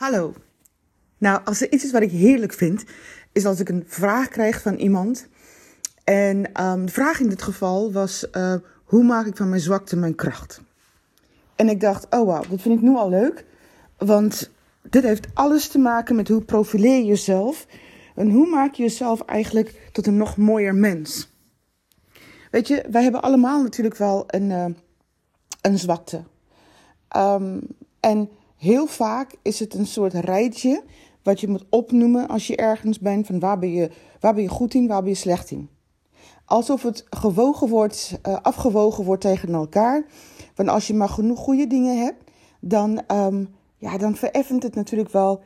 Hallo. Nou, als er iets is wat ik heerlijk vind, is als ik een vraag krijg van iemand. En um, de vraag in dit geval was: uh, hoe maak ik van mijn zwakte mijn kracht? En ik dacht: oh wauw, dat vind ik nu al leuk. Want dit heeft alles te maken met hoe profileer je jezelf. En hoe maak je jezelf eigenlijk tot een nog mooier mens? Weet je, wij hebben allemaal natuurlijk wel een, uh, een zwakte. Um, en Heel vaak is het een soort rijtje wat je moet opnoemen als je ergens bent van waar ben je, waar ben je goed in, waar ben je slecht in. Alsof het gewogen wordt, uh, afgewogen wordt tegen elkaar. Want als je maar genoeg goede dingen hebt, dan, um, ja, dan vereffent het natuurlijk wel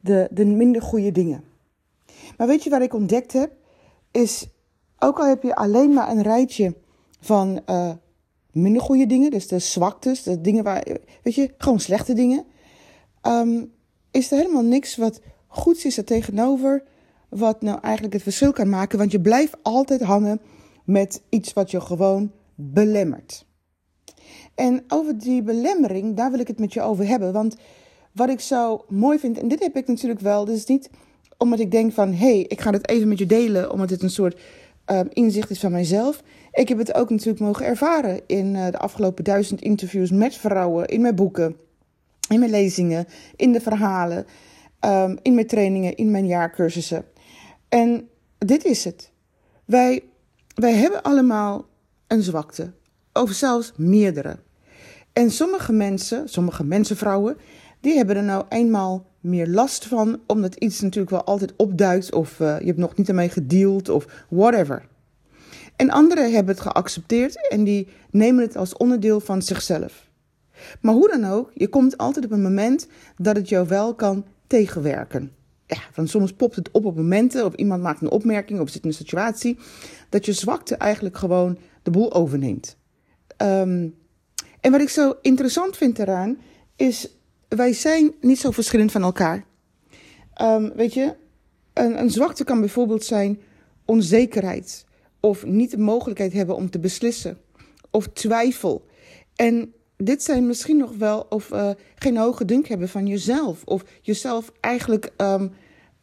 de, de minder goede dingen. Maar weet je wat ik ontdekt heb? Is, ook al heb je alleen maar een rijtje van uh, minder goede dingen, dus de zwaktes, de dingen waar, weet je, gewoon slechte dingen, um, is er helemaal niks wat goeds is er tegenover, wat nou eigenlijk het verschil kan maken, want je blijft altijd hangen met iets wat je gewoon belemmert. En over die belemmering, daar wil ik het met je over hebben, want wat ik zo mooi vind, en dit heb ik natuurlijk wel, dus niet omdat ik denk van, hé, hey, ik ga het even met je delen, omdat het een soort um, inzicht is van mijzelf. Ik heb het ook natuurlijk mogen ervaren in uh, de afgelopen duizend interviews met vrouwen, in mijn boeken, in mijn lezingen, in de verhalen, um, in mijn trainingen, in mijn jaarcursussen. En dit is het. Wij, wij hebben allemaal een zwakte, of zelfs meerdere. En sommige mensen, sommige mensenvrouwen, die hebben er nou eenmaal meer last van, omdat iets natuurlijk wel altijd opduikt, of uh, je hebt nog niet ermee gedeeld, of whatever. En anderen hebben het geaccepteerd en die nemen het als onderdeel van zichzelf. Maar hoe dan ook, je komt altijd op een moment dat het jou wel kan tegenwerken. Ja, want soms popt het op op momenten, of iemand maakt een opmerking, of zit in een situatie, dat je zwakte eigenlijk gewoon de boel overneemt. Um, en wat ik zo interessant vind eraan, is wij zijn niet zo verschillend van elkaar. Um, weet je, een, een zwakte kan bijvoorbeeld zijn onzekerheid, of niet de mogelijkheid hebben om te beslissen, of twijfel. En dit zijn misschien nog wel of uh, geen hoge dunk hebben van jezelf. Of jezelf eigenlijk um,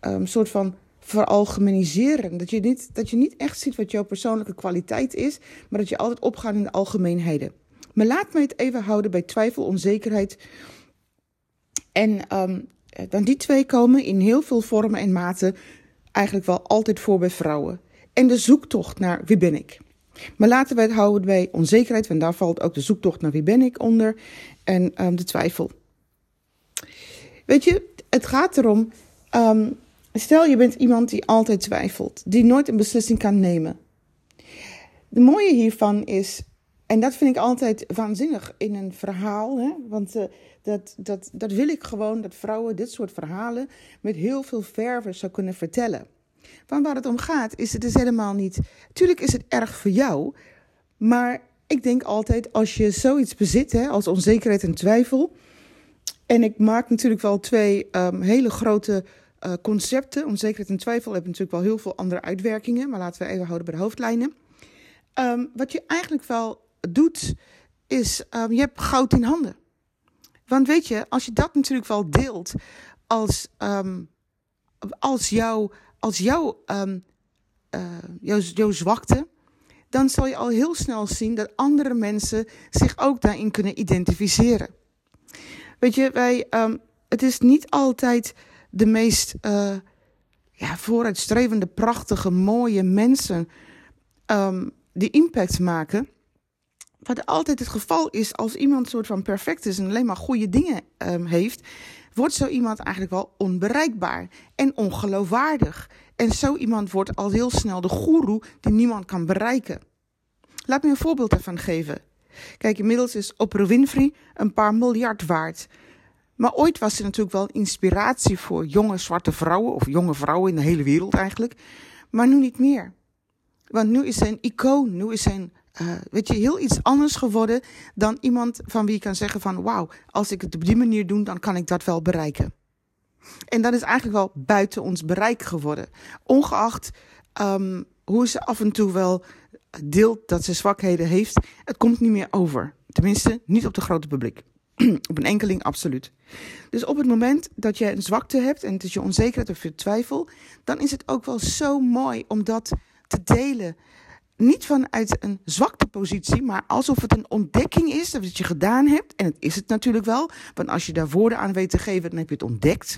um, soort van veralgemeniseren. Dat je, niet, dat je niet echt ziet wat jouw persoonlijke kwaliteit is, maar dat je altijd opgaat in de algemeenheden. Maar laat mij het even houden bij twijfel, onzekerheid. En um, dan die twee komen in heel veel vormen en maten eigenlijk wel altijd voor bij vrouwen. En de zoektocht naar wie ben ik? Maar laten we het houden bij onzekerheid, want daar valt ook de zoektocht naar wie ben ik onder en um, de twijfel. Weet je, het gaat erom, um, stel je bent iemand die altijd twijfelt, die nooit een beslissing kan nemen. De mooie hiervan is, en dat vind ik altijd waanzinnig in een verhaal, hè? want uh, dat, dat, dat wil ik gewoon, dat vrouwen dit soort verhalen met heel veel verve zou kunnen vertellen. Van waar het om gaat, is het dus helemaal niet. Tuurlijk is het erg voor jou, maar ik denk altijd als je zoiets bezit, hè, als onzekerheid en twijfel. En ik maak natuurlijk wel twee um, hele grote uh, concepten. Onzekerheid en twijfel hebben natuurlijk wel heel veel andere uitwerkingen, maar laten we even houden bij de hoofdlijnen. Um, wat je eigenlijk wel doet, is um, je hebt goud in handen. Want weet je, als je dat natuurlijk wel deelt als, als jouw als jouw, um, uh, jouw, jouw zwakte, dan zal je al heel snel zien dat andere mensen zich ook daarin kunnen identificeren. Weet je, wij, um, het is niet altijd de meest uh, ja, vooruitstrevende, prachtige, mooie mensen um, die impact maken. Wat altijd het geval is als iemand soort van perfect is en alleen maar goede dingen heeft, wordt zo iemand eigenlijk wel onbereikbaar en ongeloofwaardig. En zo iemand wordt al heel snel de goeroe die niemand kan bereiken. Laat me een voorbeeld ervan geven. Kijk, inmiddels is Oprah Winfrey een paar miljard waard. Maar ooit was ze natuurlijk wel inspiratie voor jonge zwarte vrouwen, of jonge vrouwen in de hele wereld eigenlijk. Maar nu niet meer. Want nu is ze een icoon, nu is een, uh, weet je, heel iets anders geworden dan iemand van wie je kan zeggen van wauw, als ik het op die manier doe, dan kan ik dat wel bereiken. En dat is eigenlijk wel buiten ons bereik geworden. Ongeacht um, hoe ze af en toe wel deelt dat ze zwakheden heeft, het komt niet meer over. Tenminste, niet op de grote publiek. op een enkeling absoluut. Dus op het moment dat je een zwakte hebt en het is je onzekerheid of je twijfel, dan is het ook wel zo mooi om dat te delen. Niet vanuit een zwaktepositie, maar alsof het een ontdekking is dat je gedaan hebt. En het is het natuurlijk wel, want als je daar woorden aan weet te geven, dan heb je het ontdekt.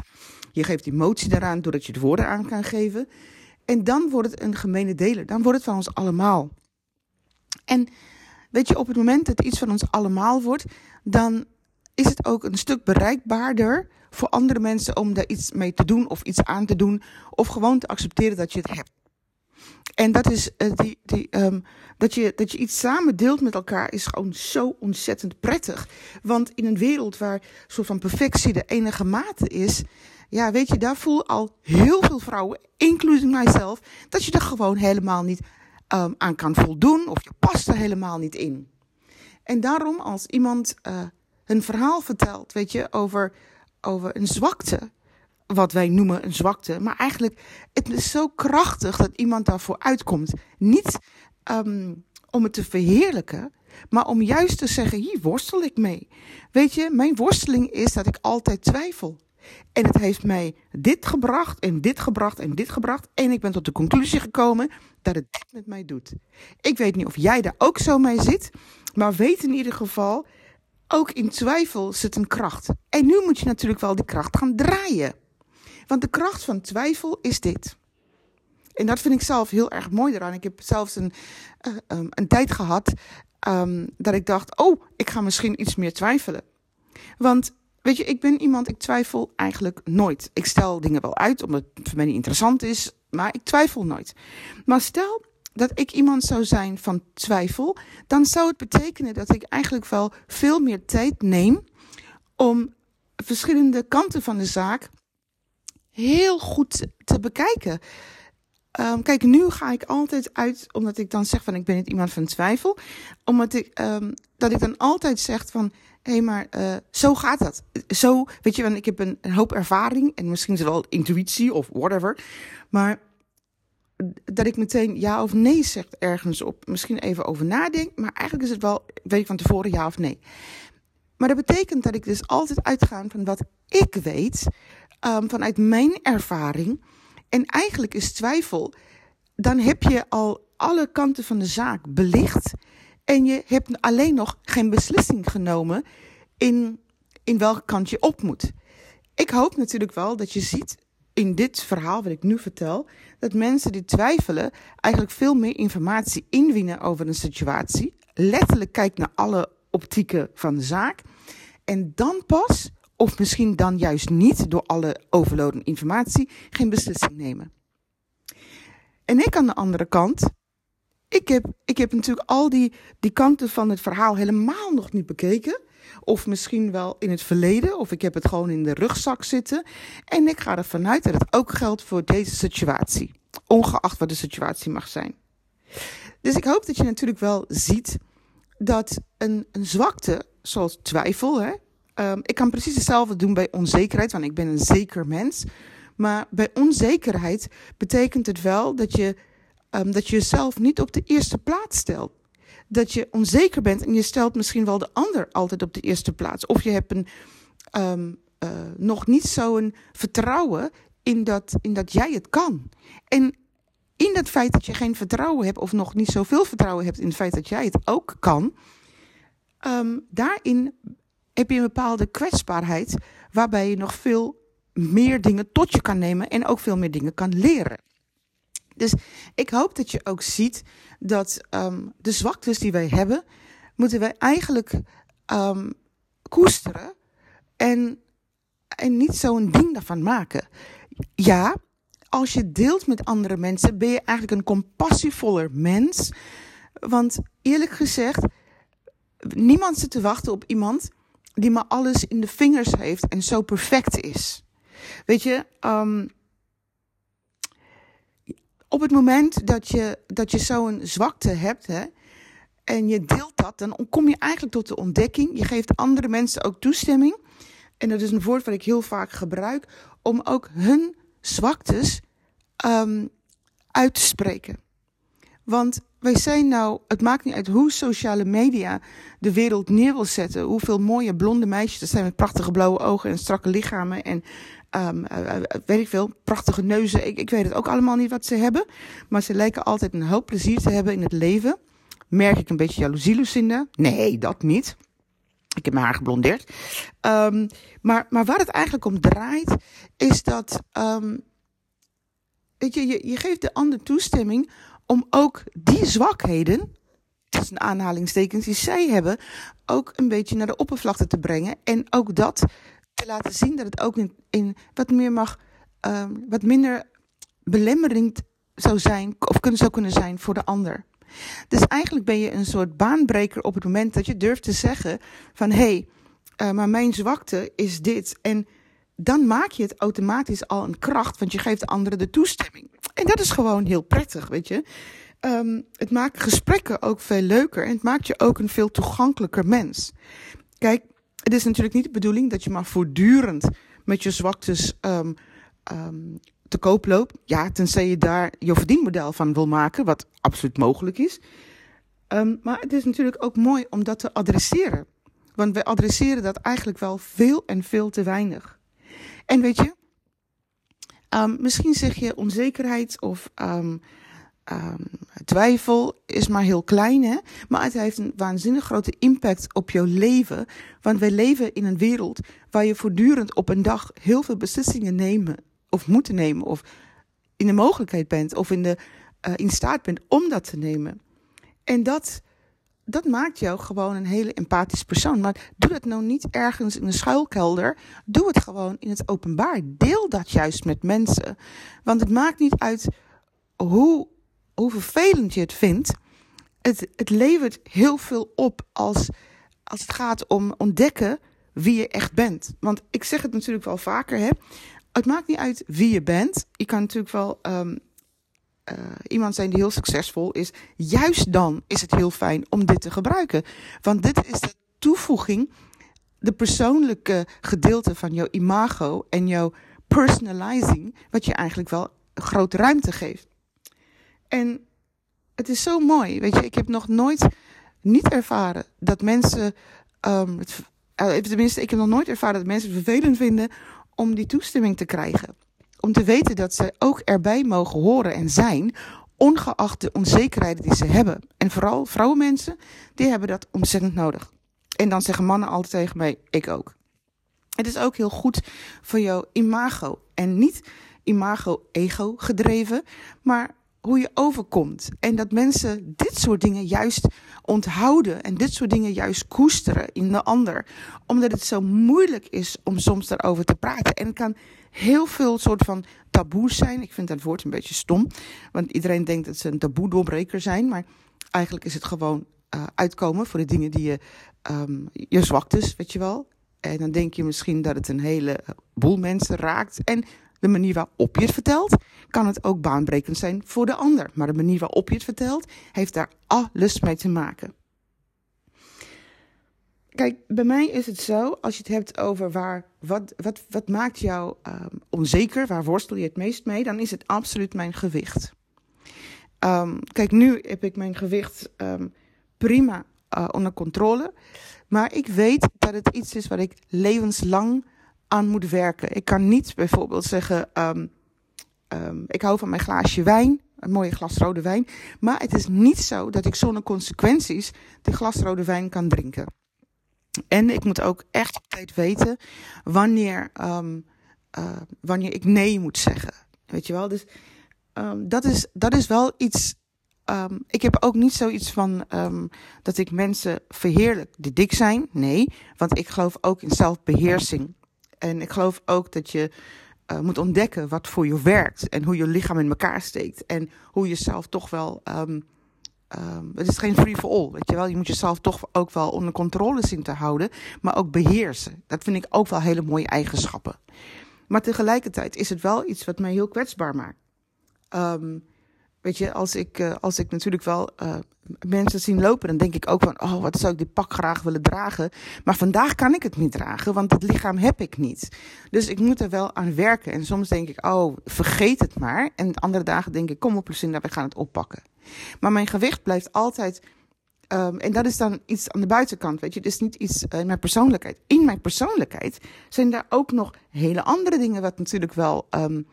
Je geeft emotie daaraan doordat je de woorden aan kan geven. En dan wordt het een gemene deler. Dan wordt het van ons allemaal. En weet je, op het moment dat iets van ons allemaal wordt, dan is het ook een stuk bereikbaarder voor andere mensen om daar iets mee te doen of iets aan te doen. Of gewoon te accepteren dat je het hebt. En dat is uh, die, die, um, dat, je, dat je iets samen deelt met elkaar is gewoon zo ontzettend prettig. Want in een wereld waar soort van perfectie de enige mate is, ja, weet je, daar voel al heel veel vrouwen, inclusief mijzelf, dat je er gewoon helemaal niet um, aan kan voldoen of je past er helemaal niet in. En daarom als iemand uh, een verhaal vertelt, weet je, over, over een zwakte, wat wij noemen een zwakte, maar eigenlijk het is zo krachtig dat iemand daarvoor uitkomt. Niet um, om het te verheerlijken, maar om juist te zeggen: hier worstel ik mee. Weet je, mijn worsteling is dat ik altijd twijfel. En het heeft mij dit gebracht en dit gebracht en dit gebracht. En ik ben tot de conclusie gekomen dat het dit met mij doet. Ik weet niet of jij daar ook zo mee zit. Maar weet in ieder geval, ook in twijfel zit een kracht. En nu moet je natuurlijk wel die kracht gaan draaien. Want de kracht van twijfel is dit. En dat vind ik zelf heel erg mooi eraan. Ik heb zelfs een, uh, um, een tijd gehad um, dat ik dacht: oh, ik ga misschien iets meer twijfelen. Want Weet je, ik ben iemand, ik twijfel eigenlijk nooit. Ik stel dingen wel uit omdat het voor mij niet interessant is, maar ik twijfel nooit. Maar stel dat ik iemand zou zijn van twijfel, dan zou het betekenen dat ik eigenlijk wel veel meer tijd neem om verschillende kanten van de zaak heel goed te bekijken. Um, kijk, nu ga ik altijd uit, omdat ik dan zeg van ik ben niet iemand van twijfel, omdat ik, um, dat ik dan altijd zeg van hé, hey, maar uh, zo gaat dat. Zo, weet je, want ik heb een, hoop ervaring en misschien is wel intuïtie of whatever. Maar dat ik meteen ja of nee zeg ergens op. Misschien even over nadenk, maar eigenlijk is het wel, weet ik van tevoren ja of nee. Maar dat betekent dat ik dus altijd uitga van wat ik weet, um, vanuit mijn ervaring. En eigenlijk is twijfel, dan heb je al alle kanten van de zaak belicht. En je hebt alleen nog geen beslissing genomen in, in welke kant je op moet. Ik hoop natuurlijk wel dat je ziet in dit verhaal wat ik nu vertel, dat mensen die twijfelen eigenlijk veel meer informatie inwinnen over een situatie. Letterlijk kijkt naar alle optieken van de zaak. En dan pas, of misschien dan juist niet door alle overloadende informatie, geen beslissing nemen. En ik aan de andere kant ik heb, ik heb natuurlijk al die, die kanten van het verhaal helemaal nog niet bekeken. Of misschien wel in het verleden, of ik heb het gewoon in de rugzak zitten. En ik ga ervan uit dat het ook geldt voor deze situatie. Ongeacht wat de situatie mag zijn. Dus ik hoop dat je natuurlijk wel ziet dat een, een zwakte, zoals twijfel, hè, um, ik kan precies hetzelfde doen bij onzekerheid, want ik ben een zeker mens. Maar bij onzekerheid betekent het wel dat je um, dat je jezelf niet op de eerste plaats stelt. Dat je onzeker bent en je stelt misschien wel de ander altijd op de eerste plaats. Of je hebt een, um, uh, nog niet zo'n vertrouwen in dat, in dat jij het kan. En in dat feit dat je geen vertrouwen hebt, of nog niet zoveel vertrouwen hebt in het feit dat jij het ook kan, um, daarin heb je een bepaalde kwetsbaarheid waarbij je nog veel meer dingen tot je kan nemen en ook veel meer dingen kan leren. Dus ik hoop dat je ook ziet dat um, de zwaktes die wij hebben, moeten wij eigenlijk um, koesteren en, en niet zo'n ding daarvan maken. Ja, als je deelt met andere mensen, ben je eigenlijk een compassievoller mens. Want eerlijk gezegd, niemand zit te wachten op iemand die maar alles in de vingers heeft en zo perfect is. Weet je, um, op het moment dat je, dat je zo'n zwakte hebt hè, en je deelt dat, dan kom je eigenlijk tot de ontdekking. Je geeft andere mensen ook toestemming. En dat is een woord wat ik heel vaak gebruik om ook hun zwaktes um, uit te spreken. Want wij zijn nou, het maakt niet uit hoe sociale media de wereld neer wil zetten. Hoeveel mooie blonde meisjes er zijn met prachtige blauwe ogen en strakke lichamen. En um, weet ik veel, prachtige neuzen. Ik, ik weet het ook allemaal niet wat ze hebben. Maar ze lijken altijd een hoop plezier te hebben in het leven. Merk ik een beetje jaloezie, Lucinda? Nee, dat niet. Ik heb mijn haar geblondeerd. Um, maar, maar waar het eigenlijk om draait, is dat. Um, weet je, je, je geeft de ander toestemming om ook die zwakheden, tussen aanhalingstekens die zij hebben, ook een beetje naar de oppervlakte te brengen. En ook dat te laten zien dat het ook in, in wat meer mag, um, wat minder belemmerend zou zijn, of zou kunnen zijn voor de ander. Dus eigenlijk ben je een soort baanbreker op het moment dat je durft te zeggen van hé, hey, uh, maar mijn zwakte is dit. En dan maak je het automatisch al een kracht, want je geeft de anderen de toestemming. En dat is gewoon heel prettig, weet je. Um, het maakt gesprekken ook veel leuker en het maakt je ook een veel toegankelijker mens. Kijk, het is natuurlijk niet de bedoeling dat je maar voortdurend met je zwaktes um, um, te koop loopt. Ja, tenzij je daar je verdienmodel van wil maken, wat absoluut mogelijk is. Maar het is natuurlijk ook mooi om dat te adresseren. Want wij adresseren dat eigenlijk wel veel en veel te weinig. En weet je, um, misschien zeg je onzekerheid of um, um, twijfel is maar heel klein, hè? maar het heeft een waanzinnig grote impact op jouw leven. Want wij leven in een wereld waar je voortdurend op een dag heel veel beslissingen nemen of moeten nemen, of in de mogelijkheid bent of in, de, uh, in staat bent om dat te nemen. En dat, dat maakt jou gewoon een hele empathisch persoon. Maar doe dat nou niet ergens in een schuilkelder. Doe het gewoon in het openbaar. Deel dat juist met mensen. Want het maakt niet uit hoe, hoe vervelend je het vindt. Het, het levert heel veel op als, als het gaat om ontdekken wie je echt bent. Want ik zeg het natuurlijk wel vaker, hè. Het maakt niet uit wie je bent. Je kan natuurlijk wel um, uh, iemand zijn die heel succesvol is. Juist dan is het heel fijn om dit te gebruiken. Want dit is de toevoeging, de persoonlijke gedeelte van jouw imago en jouw personalizing, wat je eigenlijk wel grote ruimte geeft. En het is zo mooi. Weet je, ik heb nog nooit niet ervaren dat mensen. Um, het, uh, tenminste, ik heb nog nooit ervaren dat mensen het vervelend vinden om die toestemming te krijgen. Om te weten dat ze ook erbij mogen horen en zijn, ongeacht de onzekerheden die ze hebben. En vooral vrouwenmensen, die hebben dat ontzettend nodig. En dan zeggen mannen altijd tegen mij, ik ook. Het is ook heel goed voor jouw imago. En niet imago-ego gedreven, maar hoe je overkomt. En dat mensen dit soort dingen juist onthouden en dit soort dingen juist koesteren in de ander. Omdat het zo moeilijk is om soms daarover te praten. En het kan heel veel soort van taboes zijn. Ik vind dat woord een beetje stom, want iedereen denkt dat ze een taboe doorbreker zijn. Maar eigenlijk is het gewoon uh, uitkomen voor de dingen die je, um, je zwaktes, weet je wel. En dan denk je misschien dat het een hele boel mensen raakt. En de manier waarop je het vertelt, kan het ook baanbrekend zijn voor de ander. Maar de manier waarop je het vertelt, heeft daar alles mee te maken. Kijk, bij mij is het zo, als je het hebt over waar, wat, wat, wat maakt jou um, onzeker, waar worstel je het meest mee, dan is het absoluut mijn gewicht. Um, kijk, nu heb ik mijn gewicht um, prima uh, onder controle. Maar ik weet dat het iets is wat ik levenslang aan moet werken. Ik kan niet bijvoorbeeld zeggen: um, ik hou van mijn glaasje wijn, een mooie glas rode wijn. Maar het is niet zo dat ik zonder consequenties die glas rode wijn kan drinken. En ik moet ook echt op tijd weten wanneer, um, wanneer ik nee moet zeggen. Weet je wel? Dus dat, is, dat is wel iets. Ik heb ook niet zoiets van dat ik mensen verheerlijk die dik zijn. Nee, want ik geloof ook in zelfbeheersing. En ik geloof ook dat je uh, moet ontdekken wat voor je werkt en hoe je lichaam in elkaar steekt en hoe je zelf toch wel. Um, um, het is geen free for all, weet je wel. Je moet jezelf toch ook wel onder controle zien te houden, maar ook beheersen. Dat vind ik ook wel hele mooie eigenschappen. Maar tegelijkertijd is het wel iets wat mij heel kwetsbaar maakt. Um, Weet je, als ik, uh, als ik natuurlijk wel uh, mensen zien lopen, dan denk ik ook van, oh, wat zou ik dit pak graag willen dragen. Maar vandaag kan ik het niet dragen, want het lichaam heb ik niet. Dus ik moet er wel aan werken. En soms denk ik, oh, vergeet het maar. En andere dagen denk ik, kom op, Lucinda, we gaan het oppakken. Maar mijn gewicht blijft altijd Um, en dat is dan iets aan de buitenkant, weet je. Het is niet iets uh, in mijn persoonlijkheid. In mijn persoonlijkheid zijn daar ook nog hele andere dingen, wat natuurlijk wel um,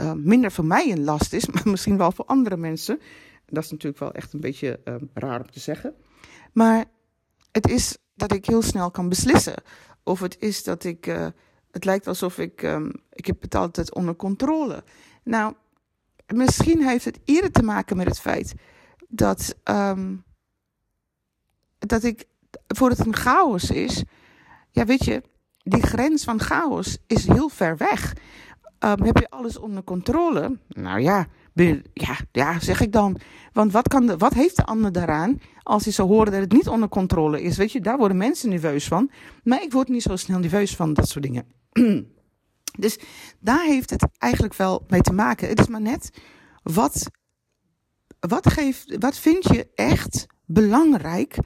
uh, minder voor mij een last is, maar misschien wel voor andere mensen. Dat is natuurlijk wel echt een beetje um, raar om te zeggen. Maar het is dat ik heel snel kan beslissen. Of het is dat ik. Uh, het lijkt alsof ik. Um, ik heb het altijd onder controle. Nou, misschien heeft het eerder te maken met het feit dat. Um, dat ik. Voordat het een chaos is. Ja, weet je. Die grens van chaos is heel ver weg. Um, heb je alles onder controle? Nou ja, ja, ja, zeg ik dan. Want wat, kan de, wat heeft de ander daaraan als hij zou horen dat het niet onder controle is? Weet je, daar worden mensen nerveus van. Maar ik word niet zo snel nerveus van dat soort dingen. dus daar heeft het eigenlijk wel mee te maken. Het is maar net, wat, wat, geeft, wat vind je echt belangrijk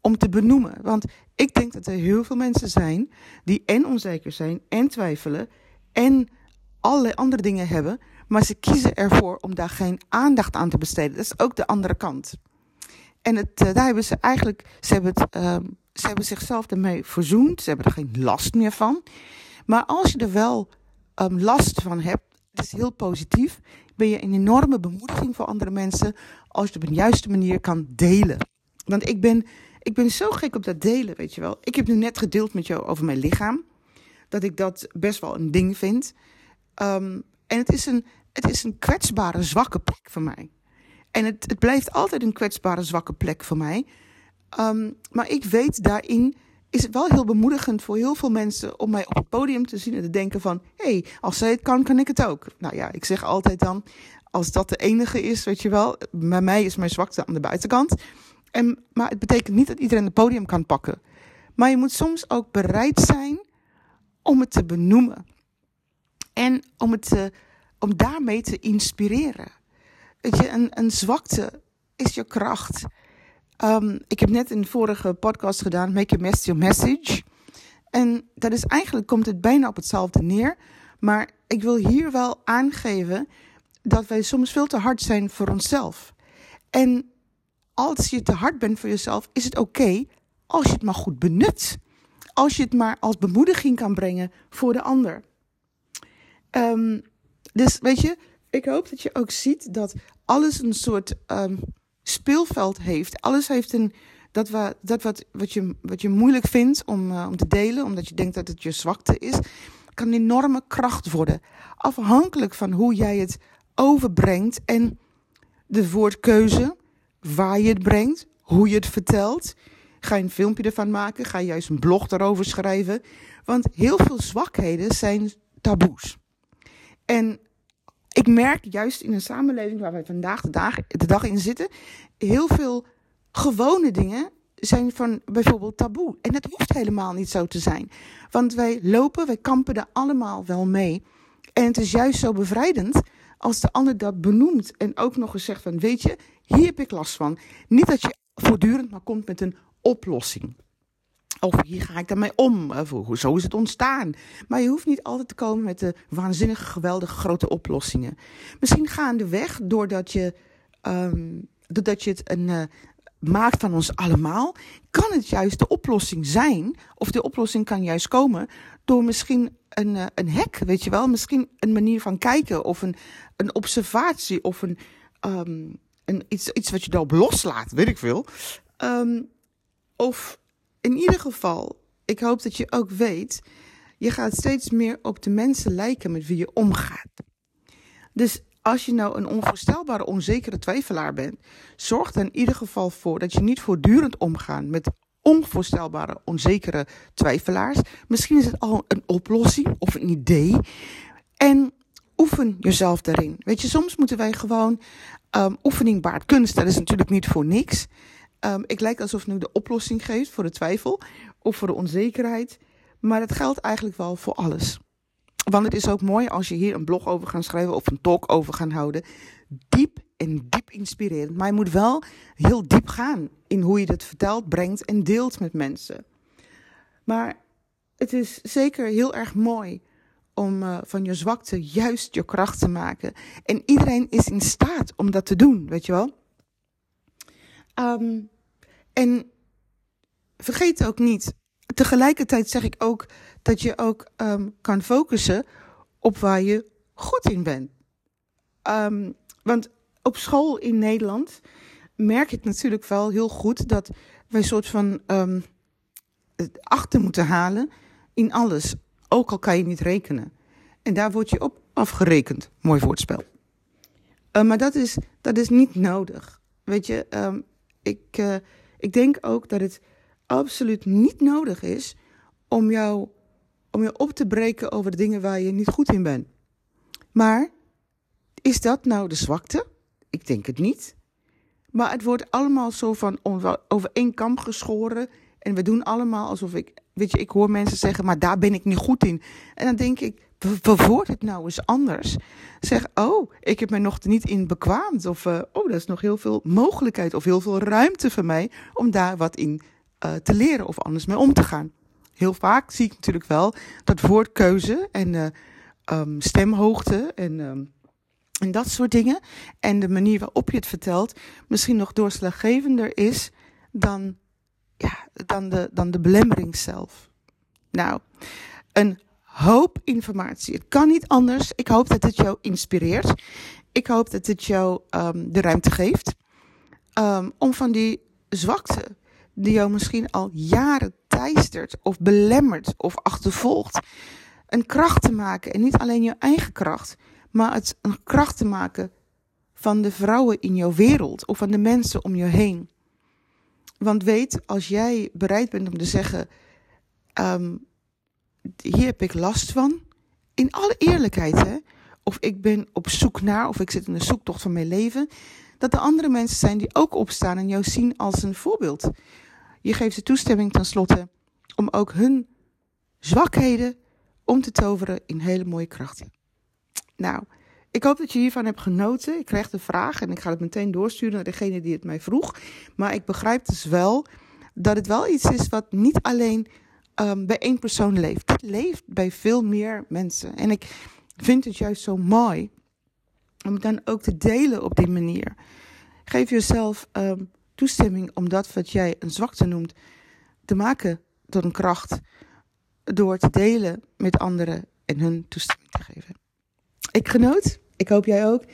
om te benoemen? Want ik denk dat er heel veel mensen zijn die en onzeker zijn en twijfelen en allerlei andere dingen hebben, maar ze kiezen ervoor om daar geen aandacht aan te besteden. Dat is ook de andere kant. En het, uh, daar hebben ze eigenlijk, ze hebben, het, uh, ze hebben zichzelf ermee verzoend, ze hebben er geen last meer van. Maar als je er wel um, last van hebt, het is heel positief, ben je een enorme bemoediging voor andere mensen als je het op een juiste manier kan delen. Want ik ben, ik ben zo gek op dat delen, weet je wel. Ik heb nu net gedeeld met jou over mijn lichaam, dat ik dat best wel een ding vind. Um, en het is, een, het is een kwetsbare, zwakke plek voor mij. En het, het blijft altijd een kwetsbare, zwakke plek voor mij. Um, maar ik weet daarin is het wel heel bemoedigend voor heel veel mensen om mij op het podium te zien en te denken van, hé, hey, als zij het kan, kan ik het ook. Nou ja, ik zeg altijd dan, als dat de enige is, weet je wel, bij mij is mijn zwakte aan de buitenkant. En, maar het betekent niet dat iedereen het podium kan pakken. Maar je moet soms ook bereid zijn om het te benoemen. En om, het, om daarmee te inspireren. Weet je, een, een zwakte is je kracht. Um, ik heb net de vorige podcast gedaan, Make Your Mess Your Message. En dat is eigenlijk, komt het bijna op hetzelfde neer. Maar ik wil hier wel aangeven dat wij soms veel te hard zijn voor onszelf. En als je te hard bent voor jezelf, is het oké als je het maar goed benut. Als je het maar als bemoediging kan brengen voor de ander. Um, dus weet je, ik hoop dat je ook ziet dat alles een soort um, speelveld heeft. Alles heeft een. Dat, wat, dat wat, wat, je, wat je moeilijk vindt om, uh, om te delen, omdat je denkt dat het je zwakte is, kan een enorme kracht worden. Afhankelijk van hoe jij het overbrengt en de woordkeuze, waar je het brengt, hoe je het vertelt. Ga je een filmpje ervan maken? Ga je juist een blog erover schrijven? Want heel veel zwakheden zijn taboes. En ik merk juist in een samenleving waar wij vandaag de dag, de dag in zitten, heel veel gewone dingen zijn van bijvoorbeeld taboe. En dat hoeft helemaal niet zo te zijn. Want wij lopen, wij kampen er allemaal wel mee. En het is juist zo bevrijdend als de ander dat benoemt en ook nog eens zegt van, weet je, hier heb ik last van. Niet dat je voortdurend maar komt met een oplossing. Of hier ga ik daarmee om? Of zo is het ontstaan. Maar je hoeft niet altijd te komen met de waanzinnige, geweldige grote oplossingen. Misschien gaandeweg, doordat je, um, doordat je het een, uh, maakt van ons allemaal, kan het juist de oplossing zijn. Of de oplossing kan juist komen door misschien een, uh, een hek, weet je wel. Misschien een manier van kijken of een, een observatie of een, um, een, iets, iets wat je daarop loslaat, weet ik veel. Um, of in ieder geval, ik hoop dat je ook weet, je gaat steeds meer op de mensen lijken met wie je omgaat. Dus als je nou een onvoorstelbare, onzekere twijfelaar bent, zorg er in ieder geval voor dat je niet voortdurend omgaat met onvoorstelbare, onzekere twijfelaars. Misschien is het al een oplossing of een idee. En oefen jezelf daarin. Weet je, soms moeten wij gewoon um, oefening baart kunst. Dat is natuurlijk niet voor niks. Um, ik lijk alsof nu de oplossing geeft voor de twijfel of voor de onzekerheid. Maar het geldt eigenlijk wel voor alles. Want het is ook mooi als je hier een blog over gaat schrijven of een talk over gaat houden. Diep en diep inspirerend. Maar je moet wel heel diep gaan in hoe je het vertelt, brengt en deelt met mensen. Maar het is zeker heel erg mooi om uh, van je zwakte juist je kracht te maken. En iedereen is in staat om dat te doen, weet je wel. Um, en vergeet ook niet, tegelijkertijd zeg ik ook dat je ook um, kan focussen op waar je goed in bent. Um, want op school in Nederland merk ik natuurlijk wel heel goed dat wij een soort van um, achter moeten halen in alles. Ook al kan je niet rekenen. En daar word je op afgerekend. Mooi woordspel. Uh, maar dat is, dat is niet nodig. Weet je, ik, uh, ik denk ook dat het absoluut niet nodig is om jou, om je op te breken over de dingen waar je niet goed in bent. Maar is dat nou de zwakte? Ik denk het niet. Maar het wordt allemaal zo van over één kam geschoren. En we doen allemaal alsof ik. Weet je, ik hoor mensen zeggen, maar daar ben ik niet goed in. En dan denk ik, verwoord het nou eens anders. Zeg, oh, ik heb me nog niet in bekwaamd. Of, uh, oh, dat is nog heel veel mogelijkheid of heel veel ruimte voor mij om daar wat in uh, te leren of anders mee om te gaan. Heel vaak zie ik natuurlijk wel dat woordkeuze en uh, um, stemhoogte en, um, en dat soort dingen. En de manier waarop je het vertelt misschien nog doorslaggevender is dan, ja, dan, de, dan de belemmering zelf. Nou, een hoop informatie. Het kan niet anders. Ik hoop dat het jou inspireert. Ik hoop dat het jou um, de ruimte geeft um, om van die zwakte, die jou misschien al jaren teistert of belemmert of achtervolgt, een kracht te maken. En niet alleen je eigen kracht, maar het een kracht te maken van de vrouwen in jouw wereld of van de mensen om je heen. Want weet, als jij bereid bent om te zeggen: um, hier heb ik last van. In alle eerlijkheid, hè. Of ik ben op zoek naar, of ik zit in de zoektocht van mijn leven. Dat er andere mensen zijn die ook opstaan en jou zien als een voorbeeld. Je geeft ze toestemming tenslotte om ook hun zwakheden om te toveren in hele mooie krachten. Nou, ik hoop dat je hiervan hebt genoten. Ik krijg de vraag en ik ga het meteen doorsturen naar degene die het mij vroeg. Maar ik begrijp dus wel dat het wel iets is wat niet alleen um, bij één persoon leeft. Het leeft bij veel meer mensen. En ik vind het juist zo mooi om het dan ook te delen op die manier. Geef jezelf um, toestemming om dat wat jij een zwakte noemt te maken tot een kracht. Door te delen met anderen en hun toestemming te geven. Ik genoot. Ik hoop jij ook.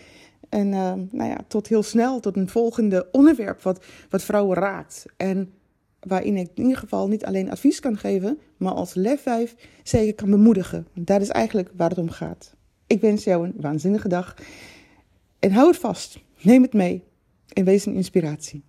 En uh, nou ja, tot heel snel, tot een volgende onderwerp wat, wat vrouwen raakt. En waarin ik in ieder geval niet alleen advies kan geven, maar als lefwijf zeker kan bemoedigen. Dat is eigenlijk waar het om gaat. Ik wens jou een waanzinnige dag. En hou het vast. Neem het mee. En wees een inspiratie.